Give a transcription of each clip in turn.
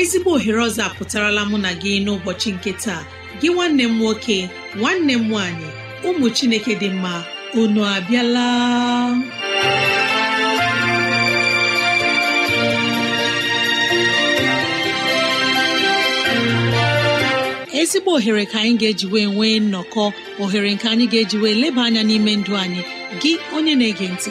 Ezigbo ohere ọzọ apụtarala mụ na gị n'ụbọchị nke taa. Gị nwanne m nwoke nwanne m nwaanyị ụmụ chineke dị mma unu abịala. Ezigbo ohere ka anyị ga-eji wee nwee nnọkọ ohere nke anyị ga-eji wee leba anya n'ime ndụ anyị. Gị onye na-ege ntị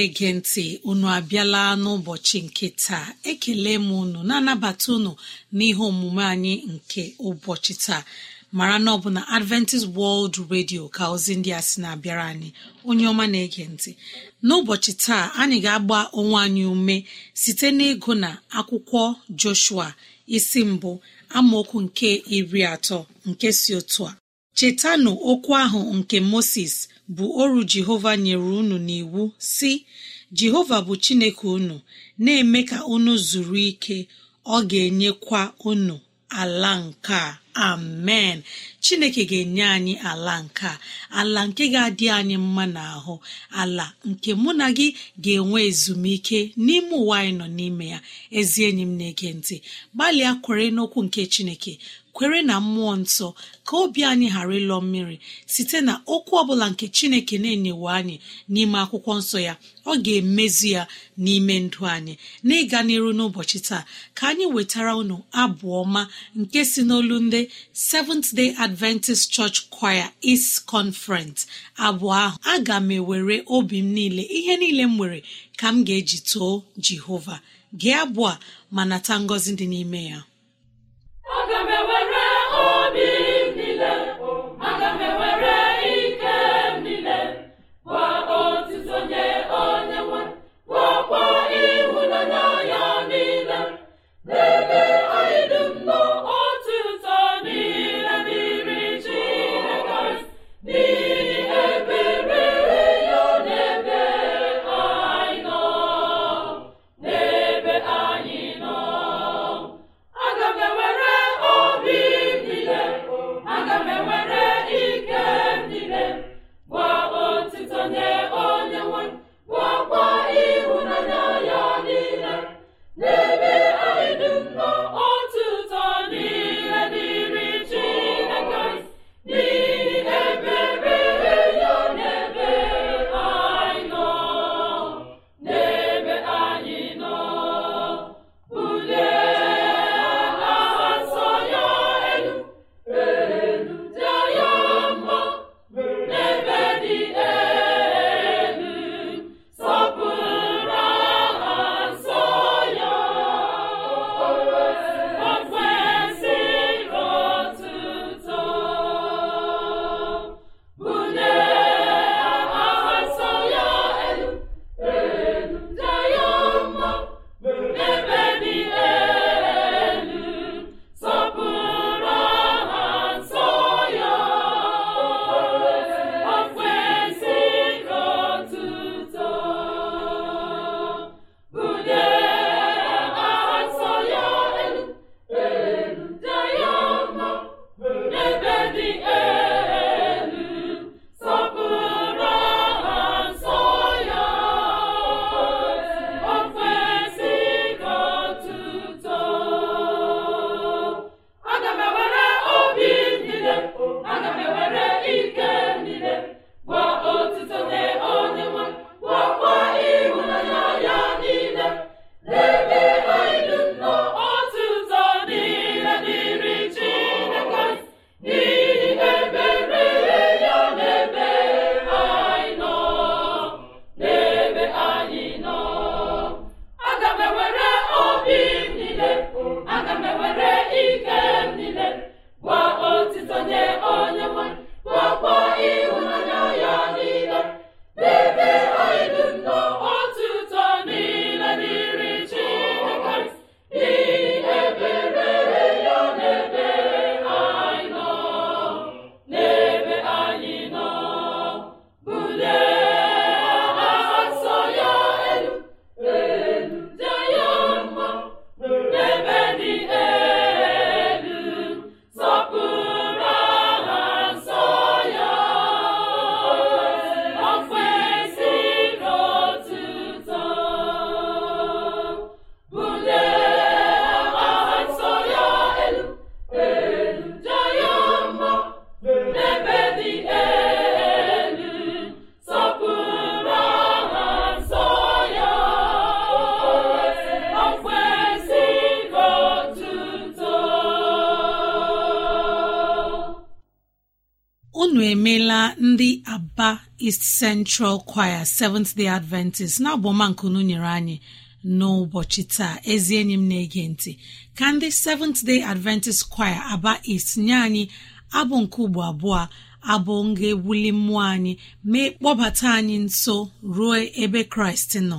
Na-ege ntị unu abịala n'ụbọchị nke taa. Ekele m unu na-anabata unu n'ihe omume anyị nke ụbọchị taa. Mara na ọ bụ na adventist world radio ka ozi ndị a sị na-abịara anyị. Onye ọma na-ege ntị. N'ụbọchị taa anyị ga-agba onwe anyị ume site n'ịgụ na akwụkwọ joshua isi mbụ amaokwu nke iri atọ nke si otu a. Chetanụ okwu ahụ nke moses bụ oru jehova nyere unu n'iwu si jehova bụ chineke unu na-eme ka unu zuru ike ọ ga-enyekwa unu ala nke a. Amen. Chineke ga-enye anyị ala nke a ala nke ga-adị anyị mma n'ahụ ala nke mụ na gị ga-enwe ezumike n'ime ụwa anyị nọ n'ime ya. Ezi enyi m na-ege ntị gbalịa kwere n'okwu nke chineke kwere na mmụọ nsọ ka obi anyị ghara ịlọ mmiri site na okwu ọbụla nke chineke na-enyewe anyị n'ime akwụkwọ nsọ ya. Ọ ga-emezu ya n'ime ndụ anyị. N'ịga n'iru n'ụbọchị taa ka anyị wetara unu abụ ọma nke si n'olu ndị Seventh Day Adventist Church Choir East Conference. Abụọ ahụ aga m ewere obi m niile ihe niile m nwere ka m ga-eji too Jehova. Gee abụọ ma nata ngọzi dị n'ime ya. Obi central choir seventh day adventist. Na-abụọma nke unu nyere anyị n'ụbọchị taa. Ezi enyi m na-ege ntị ka ndị seventh day adventist choir aba east nye anyị abụ nke ugbo abụọ abụ nga-ewuli mmụọ anyị mee kpọbata anyị nso ruo ebe kraịst nọ.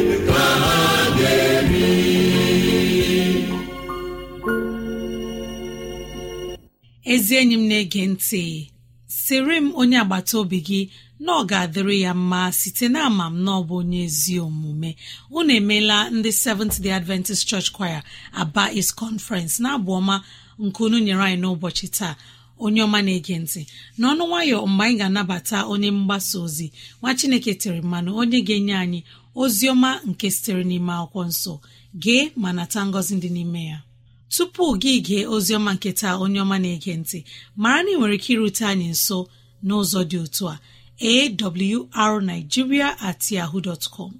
ezi enyi m na-ege ntị sịrị m onye agbata obi gị na ọ ga-adịrị ya mma site na ama m na ọ bụ onye ezi omume. Unu emeela ndị Seventh Day Adventist Church Choir Aba East Conference na-abụ ọma nke unu nyere anyị n'ụbọchị taa. Onye ọma na-ege ntị n'ọnụ nwayọ mgbe anyị ga-anabata onye mgbasa ozi. Nwa Chineke tere mmanụ onye ga-enye anyị ozi ọma nke sitere n'ime akwụkwọ nsọ. Gee ma nata ngọzi dị n'ime ya. Tupu gị gee oziọma nketa onye ọma na-ege ntị mara na ị nwere ike irute anyị nso n'ụzọ dị otu a awrnigeria at yahoo dot com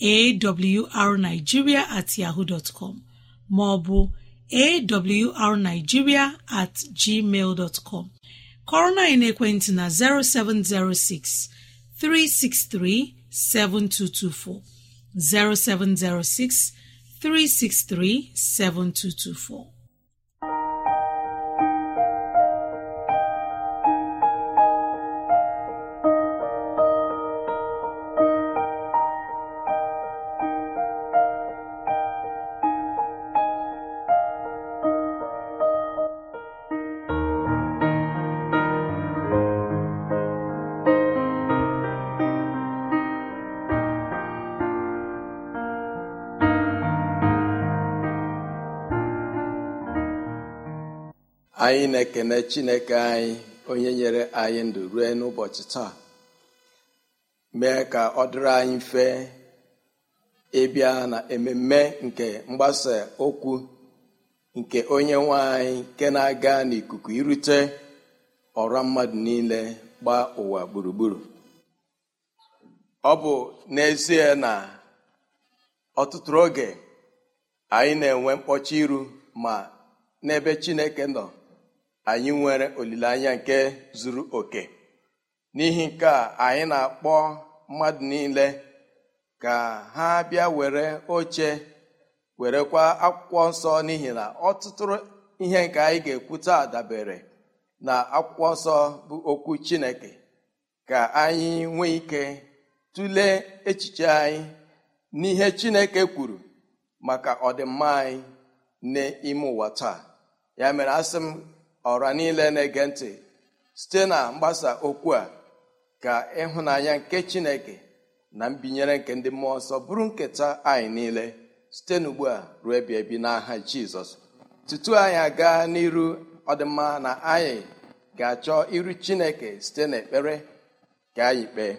awrnigeria at yahoo com ma ọ at gmail com. Kọrọ na ekwentị na 0706 363 7224 0706 363 anyị na-ekene chineke anyị onye nyere anyị ndụ rue n'ụbọchị taa. Mee ka ọ dịrị anyị mfe ịbịa na ememme nke mgbasa okwu nke onye nwe anyị nke na-aga n'ikuku irute ọra mmadụ niile gbaa ụwa gburugburu. Ọ bụ n'ezie na ọtụtụ oge anyị na-enwe mkpọchi iru ma n'ebe chineke nọ anyị nwere olileanya nke zuru oke. N'ihi nke a anyị na-akpọ mmadụ niile ka ha bịa were oche werekwa akwụkwọ nsọ. N'ihi na ọtụtụ ihe nke anyị ga-ekwu taa dabere na akwụkwọ nsọ bụ okwu chineke. Ka anyị nwee ike tụlee echiche anyị n'ihe chineke kwuru maka ọdịmma anyị n'ime ụwa taa. Ya mere asị m ọra niile na-ege ntị site na mgbasa okwu a ka ịhụnanya nke chineke na mbinyere nke ndị mmụọ nsọ bụrụ nketa anyị niile site n'ugbu a ruo ebi ebi n'aha jizọs. Tutu anyị aga n'iru ọdịmma na anyị ga-achọ iru chineke site n'ekpere ka anyị kpee.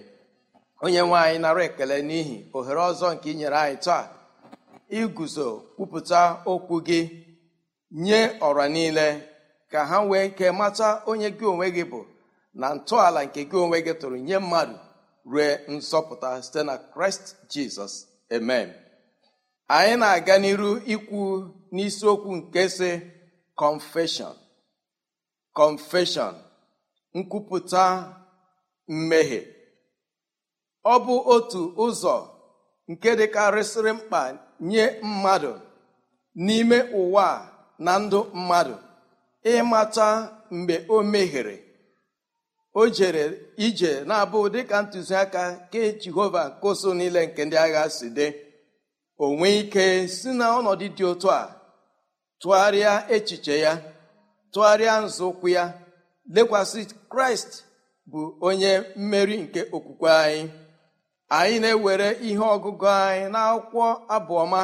Onye nwe anyị nara ekele n'ihi ohere ọzọ nke inyere anyị taa iguzo kwupụta okwu gị nye ọra niile ka ha nwee ike mata onye gị onwe gị bụ na ntọala nke gị onwe gị tụrụ nye mmadụ rue nsọpụta site na kraịst jizọs amen. Anyị na-aga n'iru ikwu n'isiokwu nke si confession. Confession. Nkwupụta mmehie. Ọ bụ otu ụzọ nke dịkarịsịrị mkpa nye mmadụ n'ime ụwa na ndụ mmadụ. Ịmata mgbe o mehiere. O jere ije na-abụ dịka ntụziaka ke jehova koso niile nke ndị agha si dị. O nwee ike si na ọnọdụ dị otu a tụgharịa echiche ya tụgharịa nzọụkwụ ya lekwasị kraịst bụ onye mmeri nke okwukwe anyị. Anyị na-ewere ihe ọgụgụ anyị n'akwụkwọ abụọma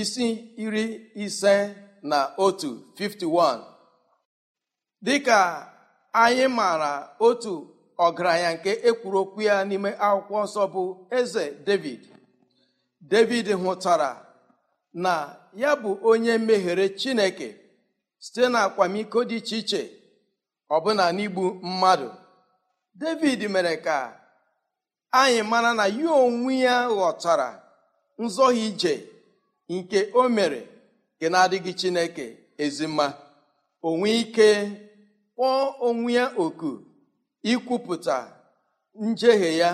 isi iri ise na otu 51 dịka anyị maara otu ọgaranya nke ekwuru okwu ya n'ime akwụkwọ nsọ bụ eze david david hụtara na ya bụ onye meghere chineke site na akwamiko dị iche iche ọbụna n'igbu mmadụ. David mere ka anyị mara na ya onwe ya ghọtara nzọghị ije nke o mere nke na-adịghị chineke ezimma onwe ike kpọọ onwe ya oku ikwupụta njehie ya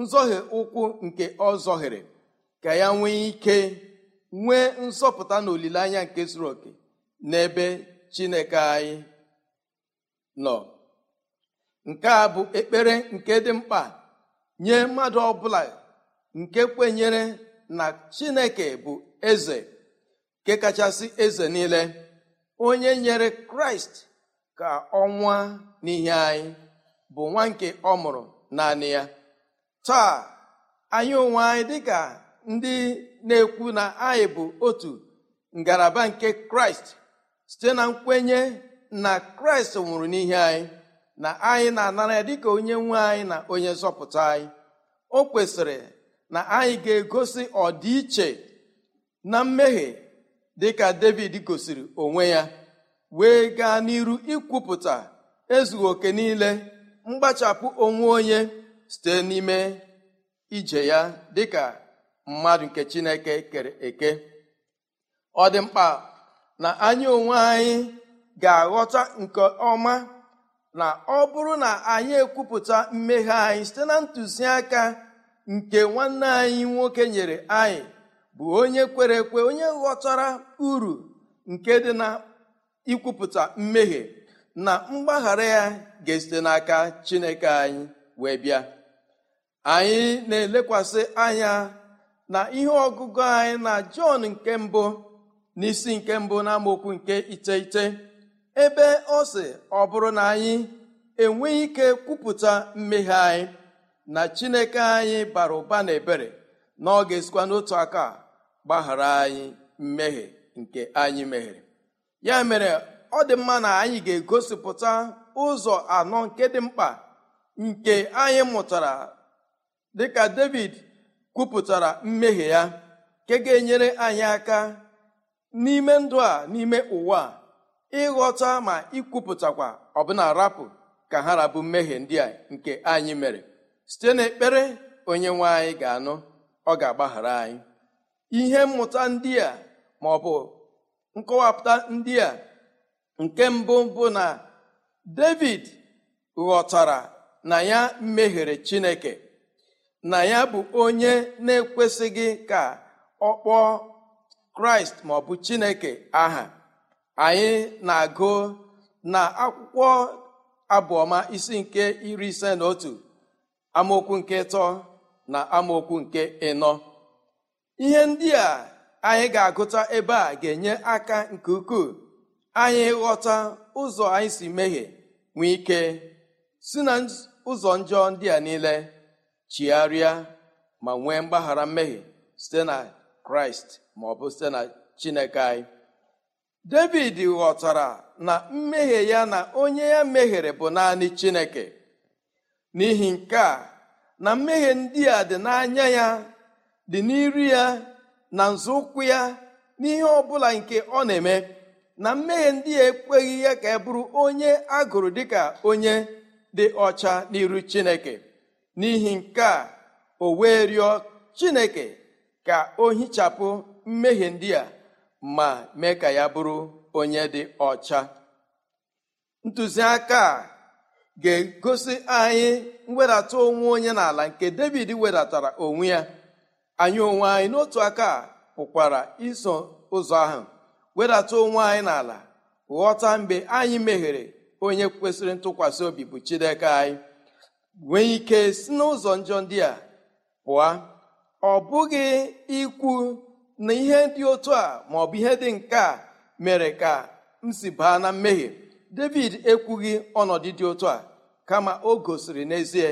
nzọhie ụkwụ nke ọ zọhiri ka ya nwee ike nwee nzọpụta na olileanya nke zuru oke n'ebe chineke anyị nọ. Nke a bụ ekpere nke dị mkpa nye mmadụ ọbụla nke kwenyere na chineke bụ eze nke kachasị eze niile onye nyere kraịst ka ọnwa n'ihe anyị bụ nwa nke ọ mụrụ naanị ya. Taa anyị onwe anyị dịka ndị na-ekwu na anyị bụ otu ngalaba nke kraịst site na nkwenye na kraịst nwụrụ n'ihe anyị na anyị na-anara ya dịka onye nwe anyị na onye nzọpụta anyị. O kwesịrị na anyị ga-egosi ọdịiche na mmehie dịka david gosiri onwe ya. Wee gaa n'iru ikwupụta ezughị oke niile mgbachapụ onwe onye site n'ime ije ya dịka mmadụ nke chineke kere eke. Ọ dị mkpa na anyị onwe anyị ga-aghọta nke ọma na ọ bụrụ na anyị ekwupụta mmehie anyị site na ntụziaka nke nwanne anyị nwoke nyere anyị bụ onye kwere ekwe onye ghọtara uru nke dị na ikwupụta mmehie na mgbaghara ya ga-esite n'aka chineke anyị wee bịa. Anyị na-elekwasị anya na ihe ọgụgụ anyị na jọn nke mbụ n'isi nke mbụ na amaokwu nke iteghete ebe ọ sị ọ bụrụ na anyị enweghị ike kwupụta mmehie anyị na chineke anyị bara ụba na ebere na ọ ga-esikwa n'otu aka gbaghara anyị mmehie nke anyị mehiere ya mere ọ dị mma na anyị ga-egosipụta ụzọ anọ nke dị mkpa nke anyị mụtara dịka david kwupụtara mmehie ya nke ga-enyere anyị aka n'ime ndụ a n'ime ụwa ịghọta ma ikwupụtakwa ọbụna rapụ ka ha rabụ mmehie ndị a nke anyị mere. Site n'ekpere onye nwe anyị ga-anụ ọ ga-agbaghara anyị. Ihe mmụta ndị a ma bụ nkọwapụta ndị a. Nke mbụ bụ na david ghọtara na ya mehiere chineke na ya bụ onye na-ekwesịghị ka ọ kpọọ kraịst ma ọ bụ chineke aha. Anyị na-agụ na akwụkwọ abụọma isi nke iri ise na otu amaokwu nke ịtọ na amaokwu nke ịnọ. Ihe ndị a anyị ga-agụta ebe a ga-enye aka nke ukwuu. Anyị ghọta ụzọ anyị si mehie nwee ike. Si na ụzọ njọ ndị a niile chigharịa ma nwee mgbaghara mmehie site na kraịst ma ọ bụ site na chineke anyị. David ghọtara na mmehie ya na onye ya mehiere bụ naanị chineke. N'ihi nke a na mmehie ndị a dị n'anya ya dị n'iru ya na nzọụkwụ ya n'ihe ọbụla nke ọ na-eme na mmehie ndị a ekweghị ya ka e bụrụ onye agụrụ dịka onye dị ọcha n'iru chineke. N'ihi nke a o wee rịọ chineke ka o hichapụ mmehie ndị a ma mee ka ya bụrụ onye dị ọcha. Ntụziaka a ga-egosi anyị mwedata onwe onye n'ala nke david wedatara onwe ya. Anyị onwe anyị n'otu aka pụkwara iso ụzọ ahụ wedata onwe anyị n'ala ghọta mgbe anyị meghere onye kwesịrị ntụkwasị obi bụ chineke anyị. Nwee ike si n'ụzọ njọ ndị a pụọ. Ọ bụghị ikwu na ihe dị otu a ma ọ bụ ihe dị nke a mere ka m si baa na mmehie. David ekwughị ọnọdụ dị otu a kama o gosiri n'ezie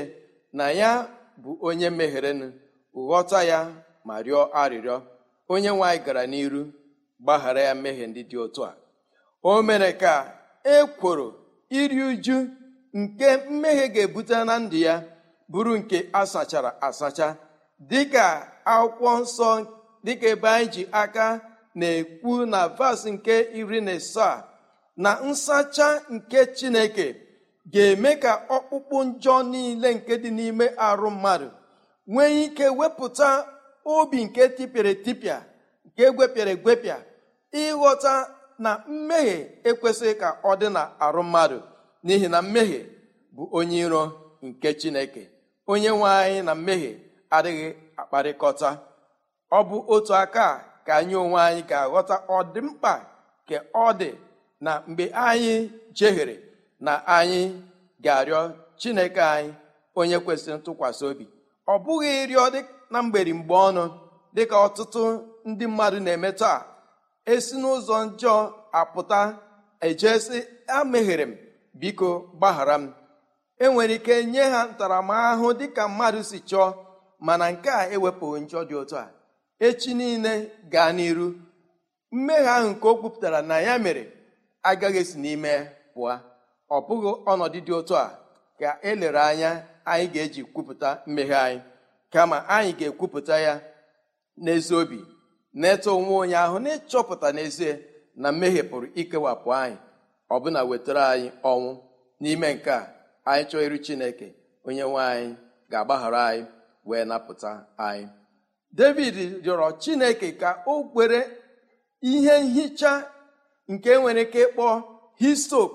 na ya bụ onye megherenụ. Ghọta ya ma rịọ arịrịọ. Onye nwaanyị gara n'iru gbaghara ya mmehie ndị dị otu a. O mere ka ekworo iri uju nke mmehie ga-ebute na ndụ ya bụrụ nke asachara asacha. Dịka akwụkwọ nsọ dịka ebe anyị ji aka na-ekwu na vas nke iri na asaa na nsacha nke chineke ga-eme ka ọkpụkpụ njọ niile nke dị n'ime arụ mmadụ nwee ike wepụta obi nke tipịara etipịa nke egwepịara egwepịa ịghọta na mmehie ekwesịghị ka ọ dị na arụ mmadụ n'ihi na mmehie bụ onye iro nke chineke. Onye nwe anyị na mmehie adịghị akparịkọta. Ọ bụ otu aka ka anyị onwe anyị ga-aghọta ọdịmkpa ka ọ dị na mgbe anyị jehere na anyị ga-arịọ chineke anyị onye kwesịrị ntụkwasị obi. Ọ bụghị ịrịọ na mgberi mgbe ọnụ dịka ọtụtụ ndị mmadụ na-eme taa esi n'ụzọ njọọ apụta ejesi ameghere m biko gbaghara m. Enwere ike nye ha ntaramahụhụ dịka mmadụ si chọọ mana nke a ewepụghị njọ dị otu a. Echi niile gaa n'iru. Mmehie ahụ nke o kwupụtara na ya mere agaghị esi n'ime pụọ. Ọ bụghị ọnọdụ dị otu a ka elere anya anyị ga-eji kwupụta mmehie anyị. Kama anyị ga-ekwupụta ya n'ezi obi na-eto onwe onye ahụ na ịchọpụta n'ezie na mmehie pụrụ ikewapụ anyị ọbụna wetara anyị ọnwụ. N'ime nke a anyị chọọ iru chineke onye nwe anyị ga-agbaghara anyị wee napụta anyị. David rịọrọ chineke ka o kwere ihe nhicha nke nwere ike ịkpọ histop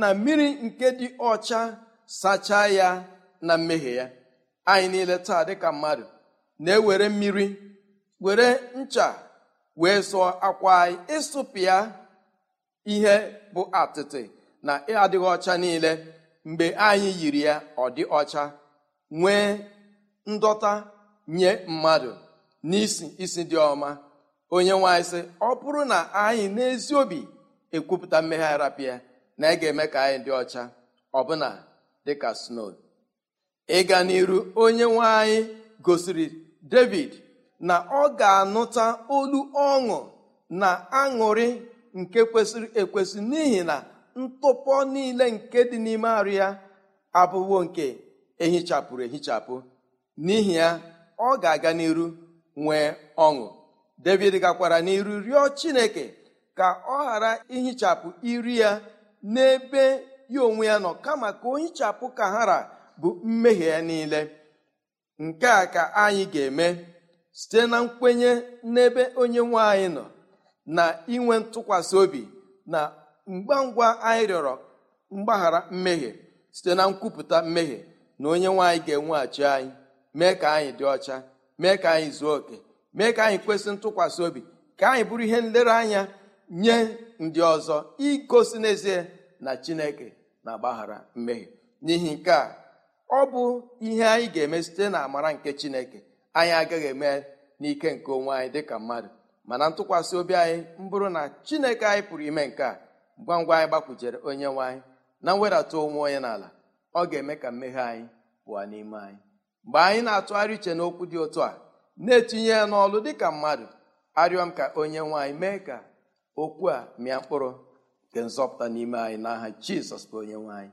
na mmiri nke dị ọcha sachaa ya. Na mmehie ya. Anyị niile taa dịka mmadụ na-ewere mmiri were ncha wee sụọ akwa anyị ịsụpịa ihe bụ atịtị na adịghị ọcha niile. Mgbe anyị yiri ya ọ dị ọcha nwee ndọta nye mmadụ n'isi isi dị ọma. Onye nwanyị sị ọ bụrụ na anyị n'ezi obi ekwupụta mmehie arapịa na ị ga-eme ka anyị dị ọcha ọbụna dịka snow. Ịga n'iru onye nwanyị gosiri david na ọ ga-anụta olu ọṅụ na aṅụrị nke kwesịrị ekwesị n'ihi na ntụpọ niile nke dị n'ime arụ ya abụwo nke ehichapụrụ ehichapụ. N'ihi ya ọ ga-aga n'iru nwee ọṅụ. David gakwara n'iru rịọ chineke ka ọ ghara ihichapụ iri ya n'ebe ya onwe ya nọ kama ka o hichapụ ka hara bụ mmehie ya niile. Nke a ka anyị ga-eme site na nkwenye n'ebe onye nwe anyị nọ na inwe ntụkwasị obi na ngwa ngwa anyị rịọrọ mgbaghara mmehie site na nkwupụta mmehie na onye nwe anyị ga-enweghachi anyị mee ka anyị dị ọcha mee ka anyị zuo oke mee ka anyị kwesị ntụkwasị obi ka anyị bụrụ ihe nlereanya nye ndị ọzọ igosi n'ezie na chineke na-agbaghara mmehie. N'ihi nke a ọ bụ ihe anyị ga-eme site na amara nke chineke. Anyị agaghị eme n'ike nke onwe anyị dịka mmadụ. Mana ntụkwasị obi anyị mbụrụ na chineke anyị pụrụ ime nke a ngwa ngwa anyị gbakwujere onye nwe anyị na mwedata onwe onye n'ala ọ ga-eme ka mmehie anyị pụọ n'ime anyị. Mgbe anyị na-atụgharị uche n'okwu dị otu a na-etinye ya n'ọlụ dịka mmadụ arịọ m ka onye nwe anyị mee ka okwu a mịa mkpụrụ nke nzọpụta n'ime anyị. N'aha jizọs bụ onye nwe anyị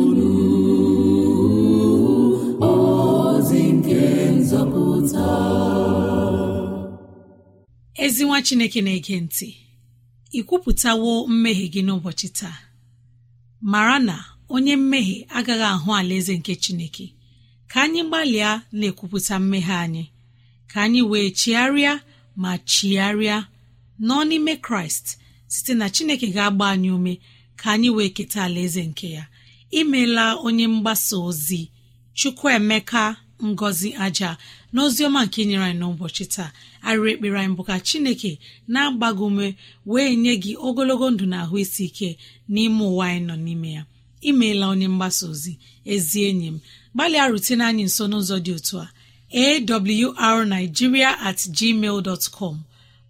ezi nwa chineke na-ege ntị ị kwupụtawo mmehie gị n'ụbọchị taa? Mara na onye mmehie agaghị ahụ alaeze nke chineke. Ka anyị gbalịa na-ekwupụta mmehie anyị. Ka anyị wee chigharịa ma chigharịa nọ n'ime kraịst site na chineke ga-agba anyị ume ka anyị wee keta alaeze nke ya. Imeela onye mgbasa ozi chukwuemeka ngọzi aja. N'oziọma nke nyere anyị n'ụbọchị taa arịrị ekpere anyị bụ ka chineke na-agbago ume wee nye gị ogologo ndụ na ahụ isi ike n'ime ụwa anyị nọ n'ime ya. Imeela onye mgbasa ozi ezi enyi m. Gbalịa rutene anyị nso n'ụzọ dị otu a awrnigeria at gmail dot com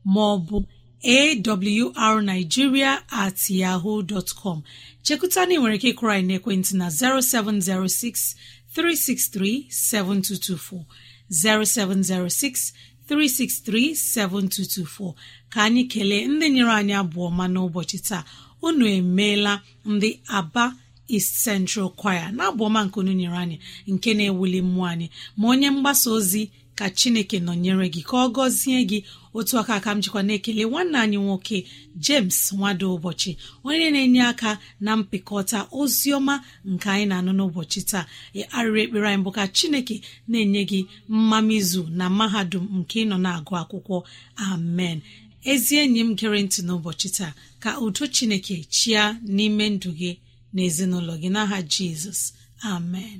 ma ọ bụ awrnigeria at yahoo dot com. Chekuta na ị nwere ike ịkụrụ anyị n'ekwentị na 0706 363 7224 0706 363 7224 ka anyị kelee ndị nyere anyị abụọ ma n'ụbọchị taa. Unu emeela ndị aba East Central Choir na abụọma nke unu nyere anyị nke na-ewuli mmụọ anyị. Ma onye mgbasa ozi ka chineke nọnyere gị ka ọ gọzie gị. Otu aka aka m jikwa na-ekele nwanne anyị nwoke james nwado ụbọchị onye na-enye aka na mpịkọta ozi ọma nke anyị na-anụ n'ụbọchị taa. Arịrị ekpere anyị bụ ka chineke na-enye gị mmamizu na mahadum nke ịnọ na-agụ akwụkwọ. Amen. Ezi enyi m gere ntị n'ụbọchị taa ka udo chineke chia n'ime ndụ gị na ezinụlọ gị. N'aha jizọs. Amen.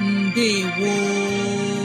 mbe woo